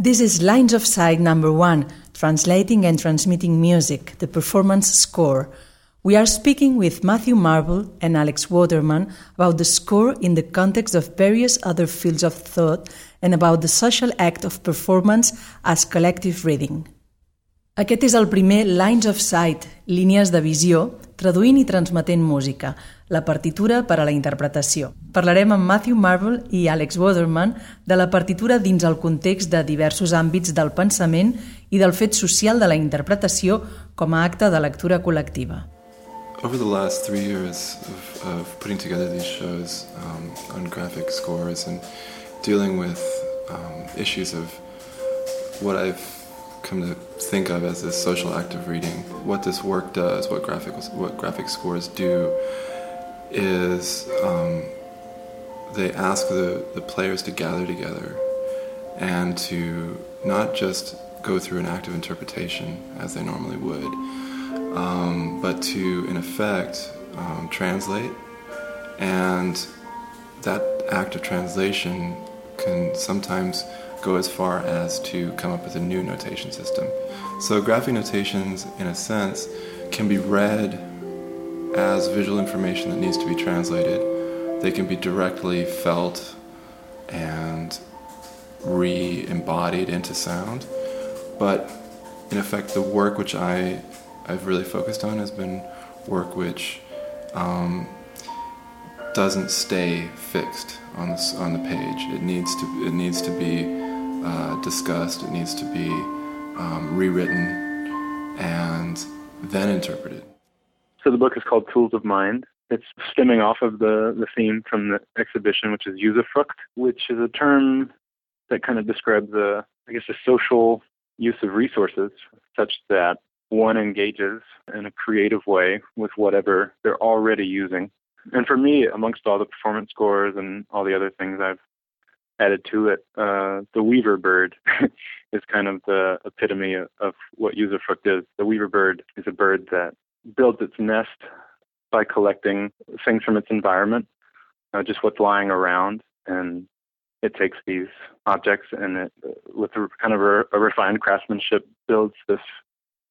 This is Lines of Sight number one, translating and transmitting music, the performance score. We are speaking with Matthew Marble and Alex Waterman about the score in the context of various other fields of thought and about the social act of performance as collective reading. Aquest és el primer Lines of Sight, línies de visió, traduint i transmetent música, la partitura per a la interpretació. Parlarem amb Matthew Marble i Alex Waterman de la partitura dins el context de diversos àmbits del pensament i del fet social de la interpretació com a acte de lectura col·lectiva. Over the last three years of, of putting together these shows um, on graphic scores and dealing with um, issues of what I've come to think of as this social act of reading. What this work does, what graphic what graphic scores do, is um, they ask the, the players to gather together and to not just go through an act of interpretation as they normally would, um, but to, in effect, um, translate. And that act of translation can sometimes go as far as to come up with a new notation system. So, graphic notations, in a sense, can be read as visual information that needs to be translated. They can be directly felt and re embodied into sound. But in effect, the work which I, I've really focused on has been work which um, doesn't stay fixed on the, on the page. It needs to, it needs to be uh, discussed, it needs to be um, rewritten and then interpreted. So the book is called Tools of Mind. It's stemming off of the, the theme from the exhibition, which is Usufruct, which is a term that kind of describes the, I guess, a social use of resources such that one engages in a creative way with whatever they're already using. And for me, amongst all the performance scores and all the other things I've added to it. Uh, the weaver bird is kind of the epitome of, of what usufruct is. The weaver bird is a bird that builds its nest by collecting things from its environment, uh, just what's lying around, and it takes these objects and it, with kind of a, a refined craftsmanship, builds this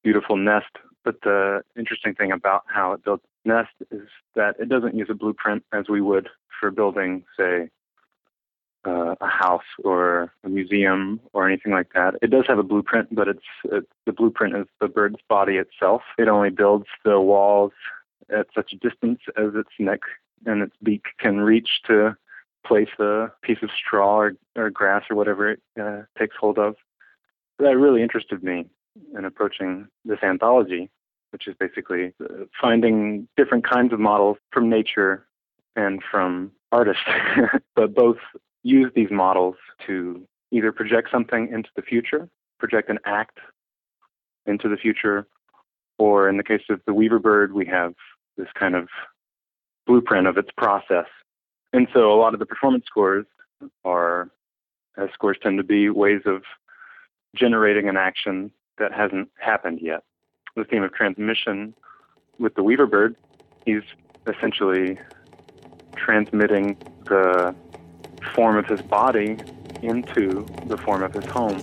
beautiful nest. But the interesting thing about how it builds nest is that it doesn't use a blueprint as we would for building, say, uh, a house or a museum or anything like that. It does have a blueprint, but it's it, the blueprint is the bird's body itself. It only builds the walls at such a distance as its neck and its beak can reach to place a piece of straw or, or grass or whatever it uh, takes hold of. That really interested me in approaching this anthology, which is basically uh, finding different kinds of models from nature and from artists, but both use these models to either project something into the future, project an act into the future, or in the case of the Weaver bird, we have this kind of blueprint of its process. And so a lot of the performance scores are, as scores tend to be, ways of generating an action that hasn't happened yet. The theme of transmission with the Weaver bird, he's essentially transmitting the form of his body into the form of his home.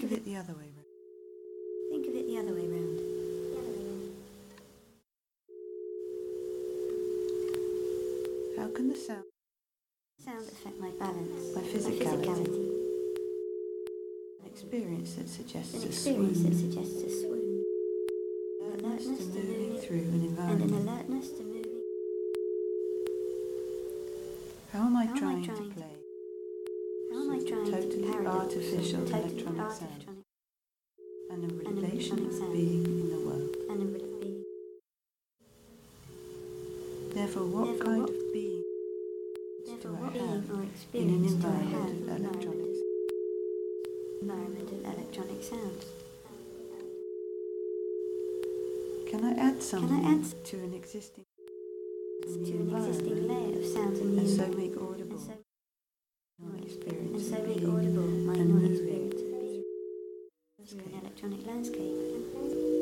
Think of it the other way round. Think of it the other way round. How can the sound Sound affect my balance. My My physicality. physicality. an experience that suggests An a experience that suggests a swoon. alertness to alertness to moving moving, through an environment. And an alertness to moving. How am I How am I trying trying to to- play? How am I Sort of trying totally to parody electronic sound and a relation of being in the world? and? Therefore, what kind what- of being do I have in an experience do I have environment of an electronics? environment of electronic sounds? Can I add something add to an existing To an existing layer of sounds the and so make audible through electronic landscape.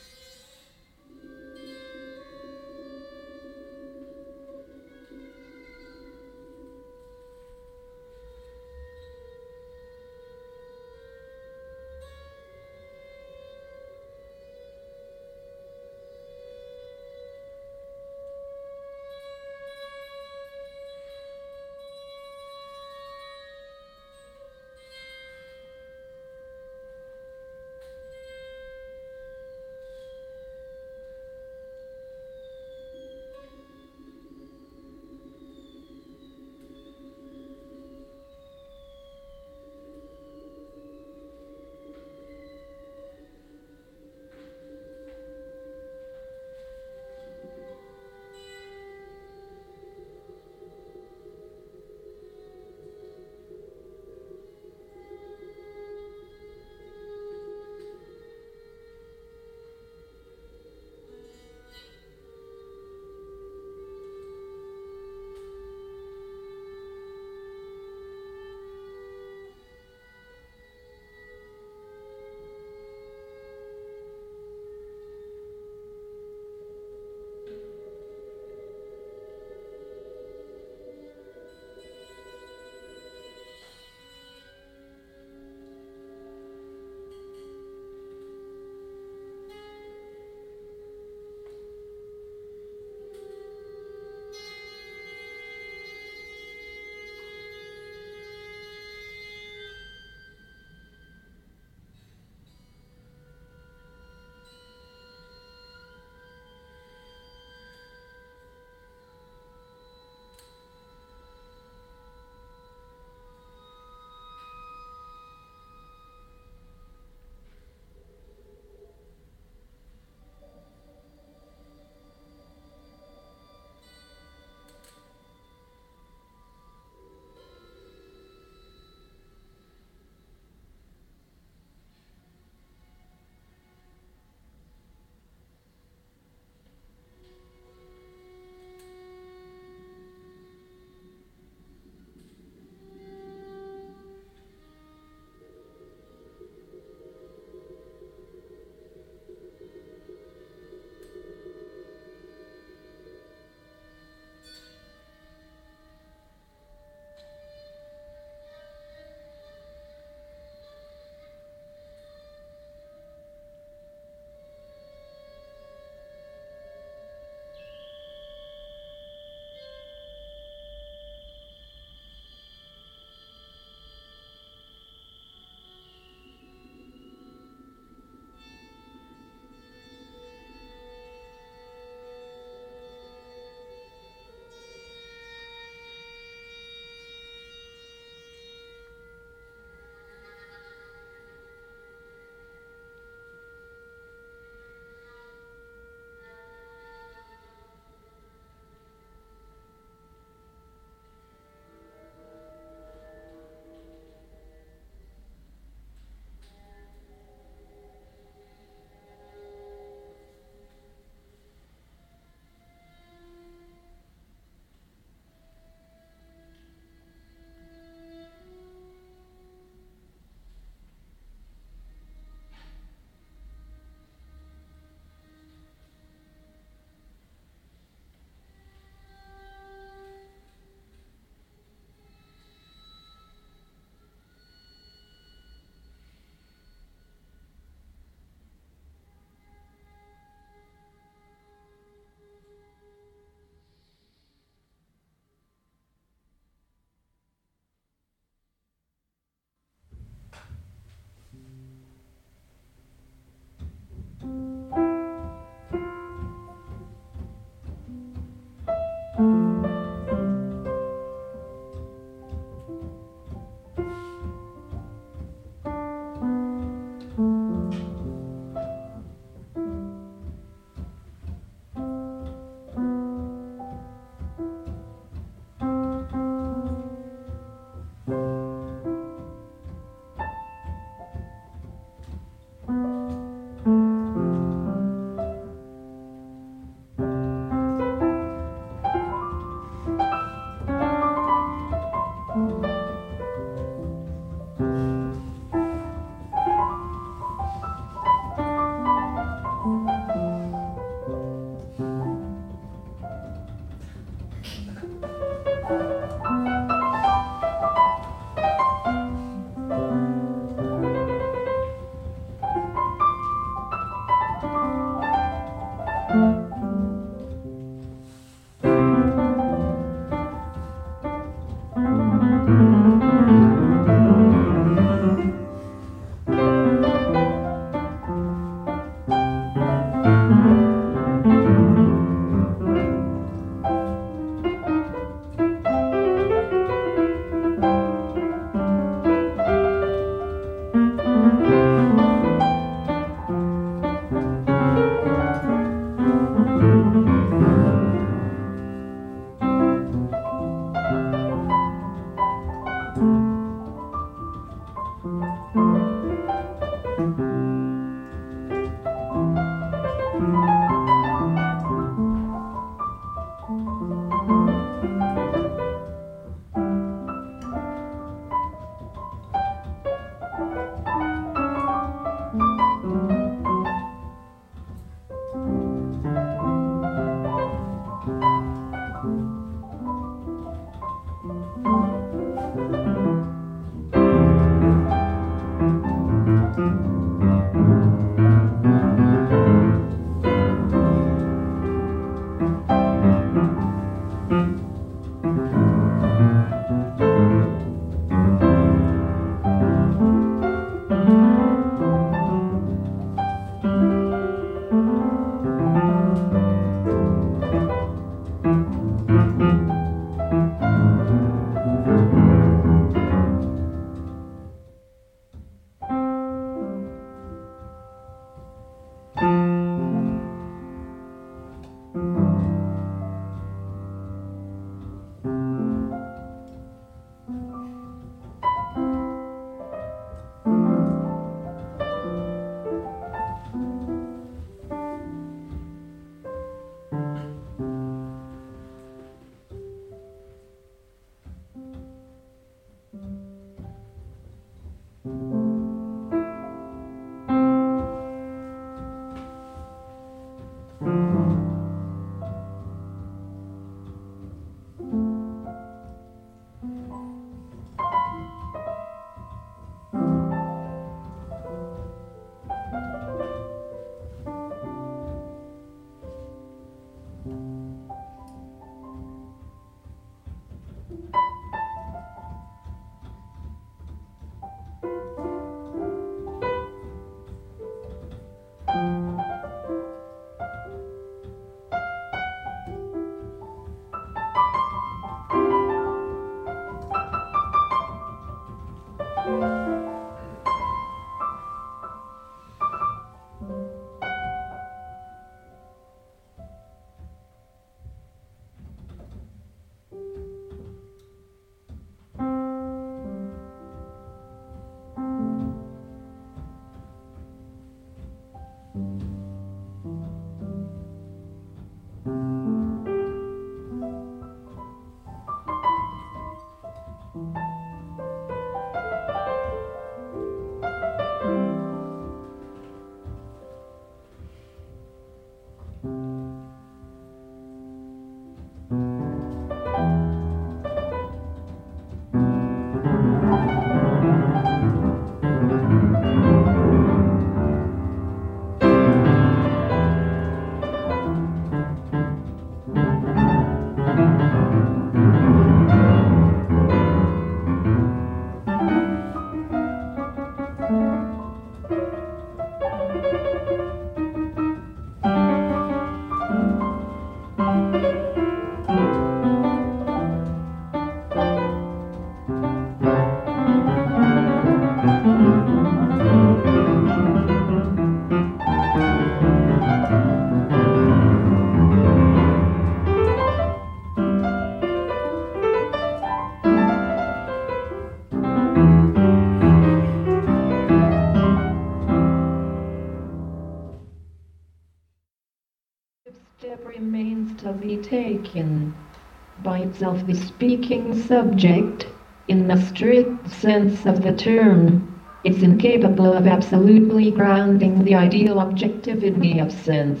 By itself, the speaking subject, in the strict sense of the term, is incapable of absolutely grounding the ideal objectivity of sense.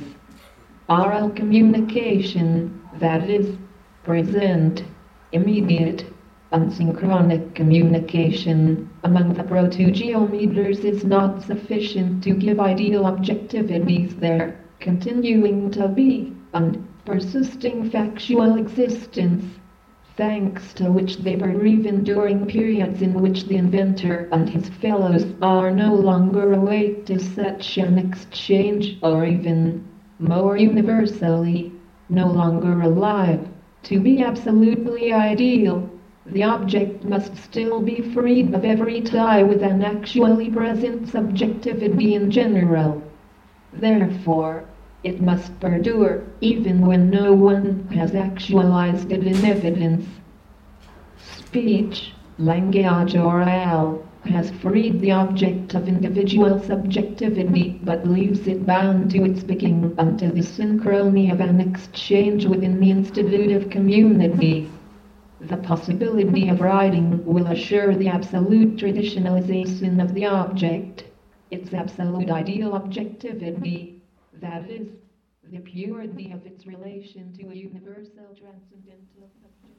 Oral communication, that is, present, immediate, unsynchronic communication among the proto-geometers is not sufficient to give ideal objectivities their continuing to be and persisting factual existence, thanks to which they even during periods in which the inventor and his fellows are no longer awake to such an exchange, or even more universally, no longer alive. To be absolutely ideal, the object must still be freed of every tie with an actually present subjectivity in general. Therefore, it must perdure even when no one has actualized it in evidence. Speech, language or oral, has freed the object of individual subjectivity but leaves it bound to its and to the synchrony of an exchange within the institutive community. The possibility of writing will assure the absolute traditionalization of the object, its absolute ideal objectivity, that is, the purity of its relation to a universal transcendental subject.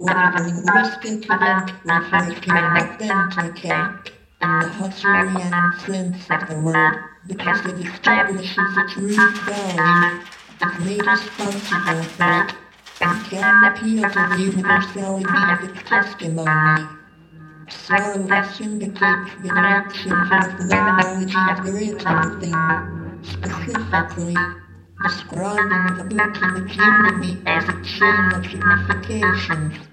the linguistic event refers to an authenticate in the Husserlian sense of the word, because it establishes its root value, is made responsible for it, and can appeal to the universality of its testimony. So this indicates the directions of the knowledge of the written thing, specifically describing the book in its unity as a chain of significations.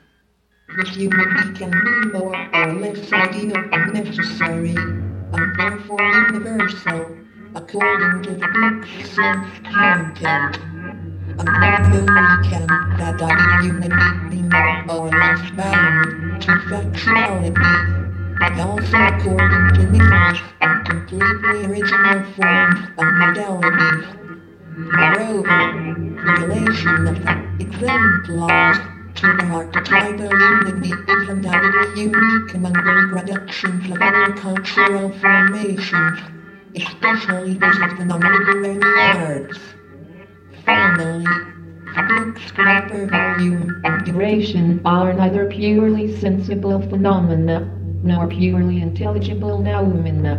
This unity can be more or less ideal and necessary, and therefore universal, according to the book's sense content. And not only can that ideal be more or less bound to factuality, but also according to numerous and completely original forms and modalities. Moreover, the relation of the exemplars the archetypal unity is undoubtedly unique among the reproductions of other cultural formations, especially those of the non-literary arts. Finally, the book's proper volume and duration are neither purely sensible phenomena nor purely intelligible noumena.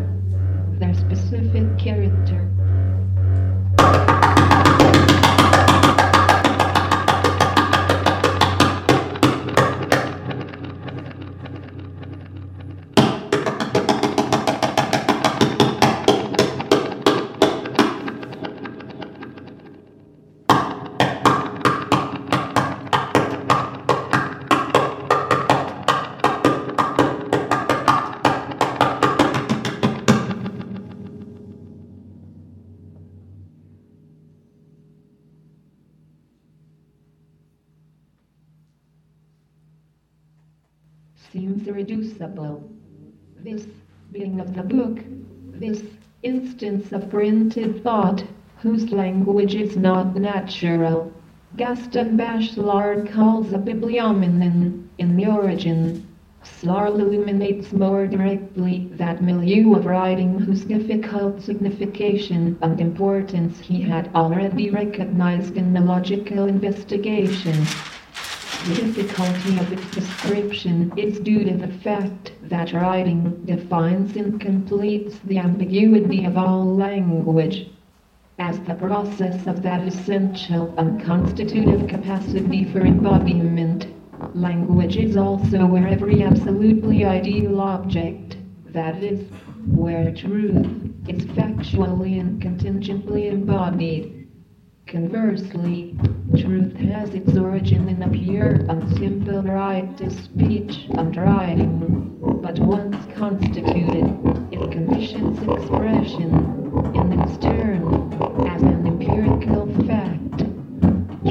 Their specific character seems irreducible. This being of the book, this instance of printed thought, whose language is not natural. Gaston Bachelard calls a bibliomenon in the origin. Slarl illuminates more directly that milieu of writing whose difficult signification and importance he had already recognized in the logical investigation. The difficulty of its description is due to the fact that writing defines and completes the ambiguity of all language. As the process of that essential and constitutive capacity for embodiment, language is also where every absolutely ideal object, that is, where truth, is factually and contingently embodied. Conversely, truth has its origin in a pure and simple right to speech and writing, but once constituted, it conditions expression in its turn as an empirical fact.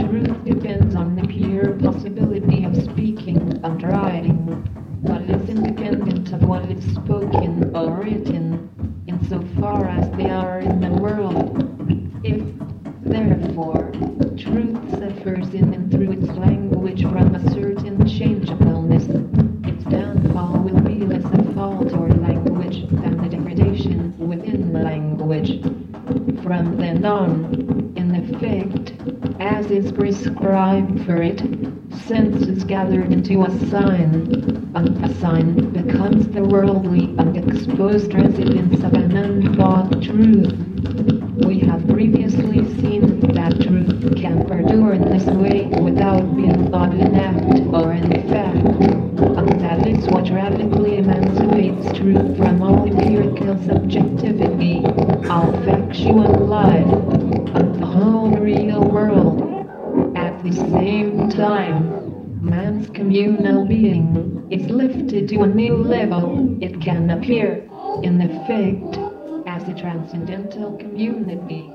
Truth depends on the pure possibility of speaking and writing, but is independent of what is spoken or written, insofar as they are in the world. From then on, in effect, as is prescribed for it, sense is gathered into a sign, and a sign becomes the worldly and exposed residence of an unthought truth. We have previously seen that that truth can perdure in this way without being thought in act or in fact. And that is what radically emancipates truth from all empirical subjectivity, all factual life, and the whole real world. At the same time, man's communal being is lifted to a new level. It can appear, in effect, as a transcendental community.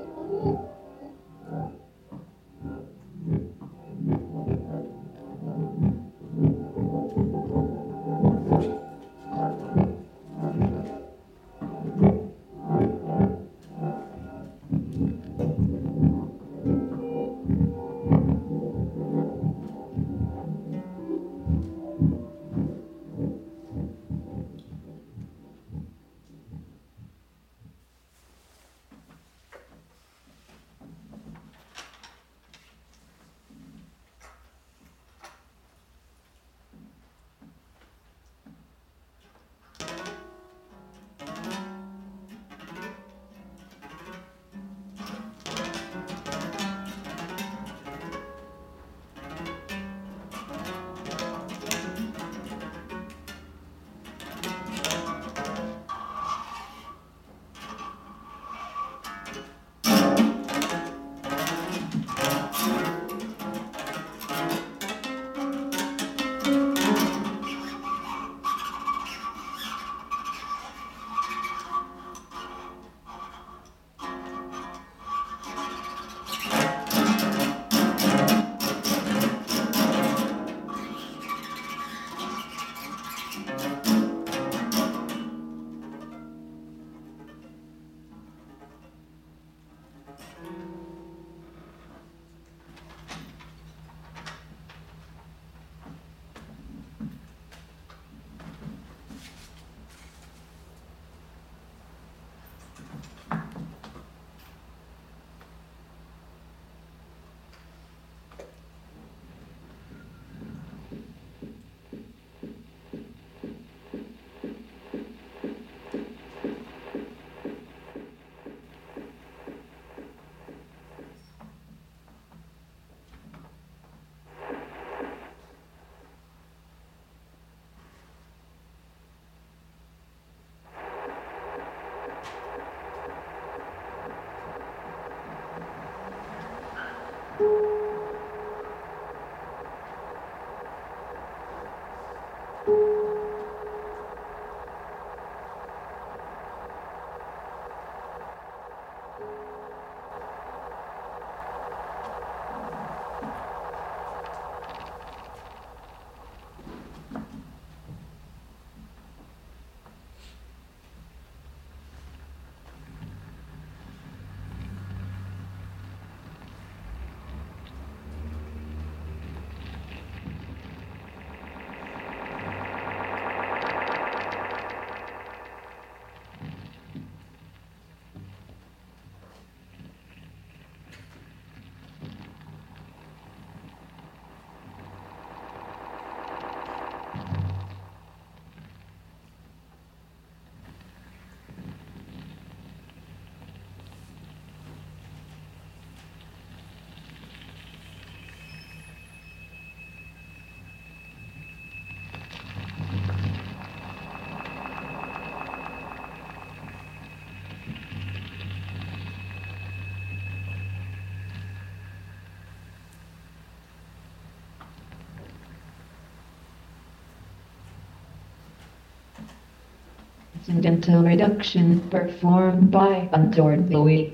Transcendental reduction performed by Untoward Louis.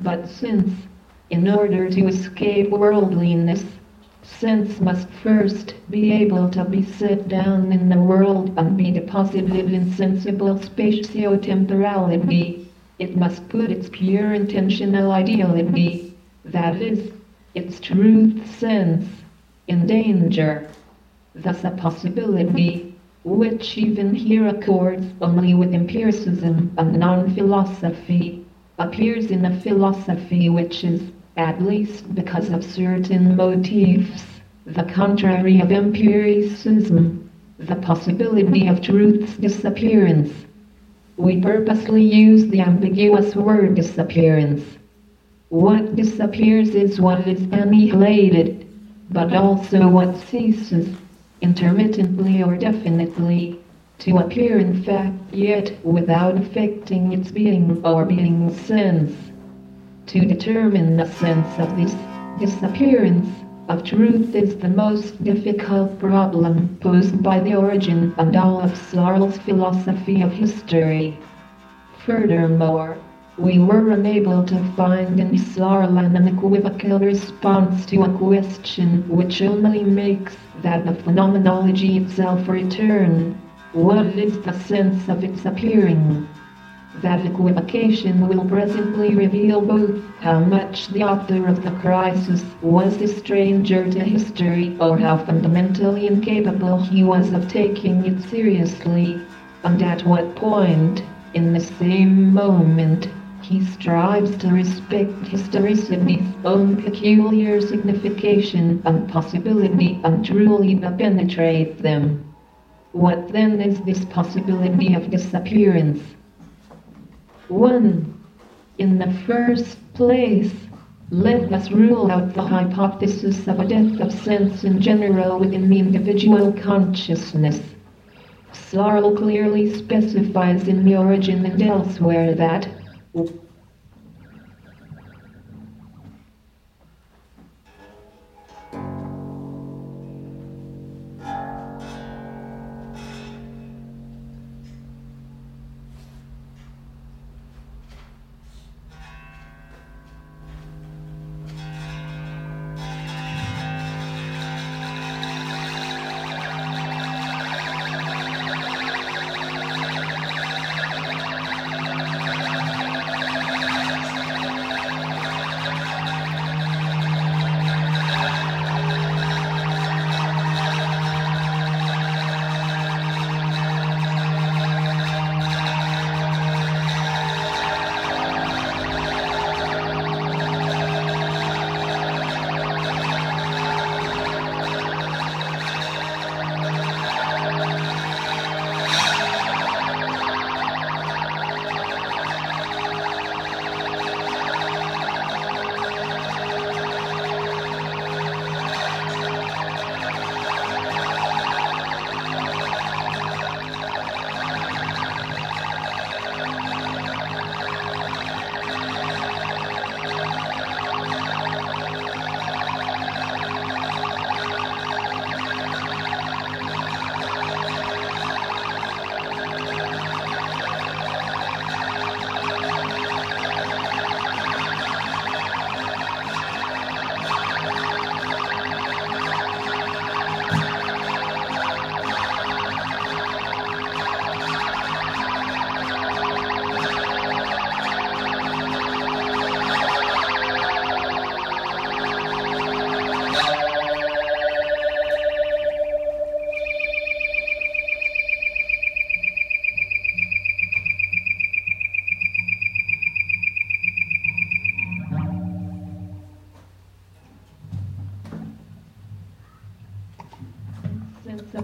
But since, in order to escape worldliness, sense must first be able to be set down in the world and be deposited in sensible spatio-temporality, it must put its pure intentional ideality, that is, its truth sense, in danger. Thus a possibility which even here accords only with empiricism and non-philosophy, appears in a philosophy which is, at least because of certain motifs, the contrary of empiricism, the possibility of truth's disappearance. We purposely use the ambiguous word disappearance. What disappears is what is annihilated, but also what ceases, intermittently or definitely, to appear in fact, yet without affecting its being or being sense. To determine the sense of this disappearance of truth is the most difficult problem posed by the origin and all of Husserl's philosophy of history. Furthermore, we were unable to find in Husserl an unequivocal response to a question which only makes that the phenomenology itself return. What is the sense of its appearing? That equivocation will presently reveal both how much the author of the crisis was a stranger to history or how fundamentally incapable he was of taking it seriously, and at what point, in the same moment, he strives to respect historicity's own peculiar signification and possibility and truly penetrate them. What then is this possibility of disappearance? 1. In the first place, let us rule out the hypothesis of a death of sense in general within the individual consciousness. Husserl clearly specifies in the origin and elsewhere that sense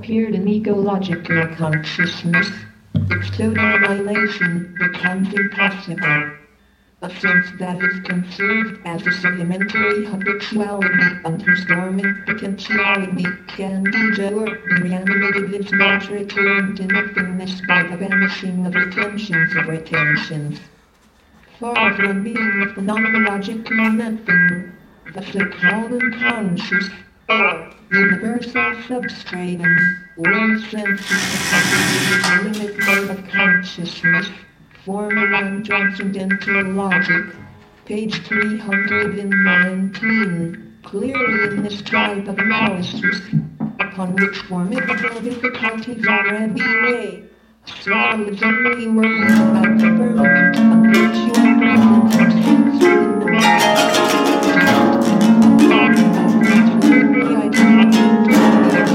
appeared in egological consciousness, its total annihilation becomes impossible. A sense that is conceived as a sedimentary habituality and dormant potentiality can be or reanimated is not returned to nothingness by the vanishing of retentions of retentions. Far from being a phenomenological nothing, the so-called unconscious universal substratum, one senses the mode of consciousness, formal and transcendental logic, page 319. Clearly in this type of analysis, upon which formidable difficulties Husserl is only worried about the permanent and virtual presence of sense within the. Thank you.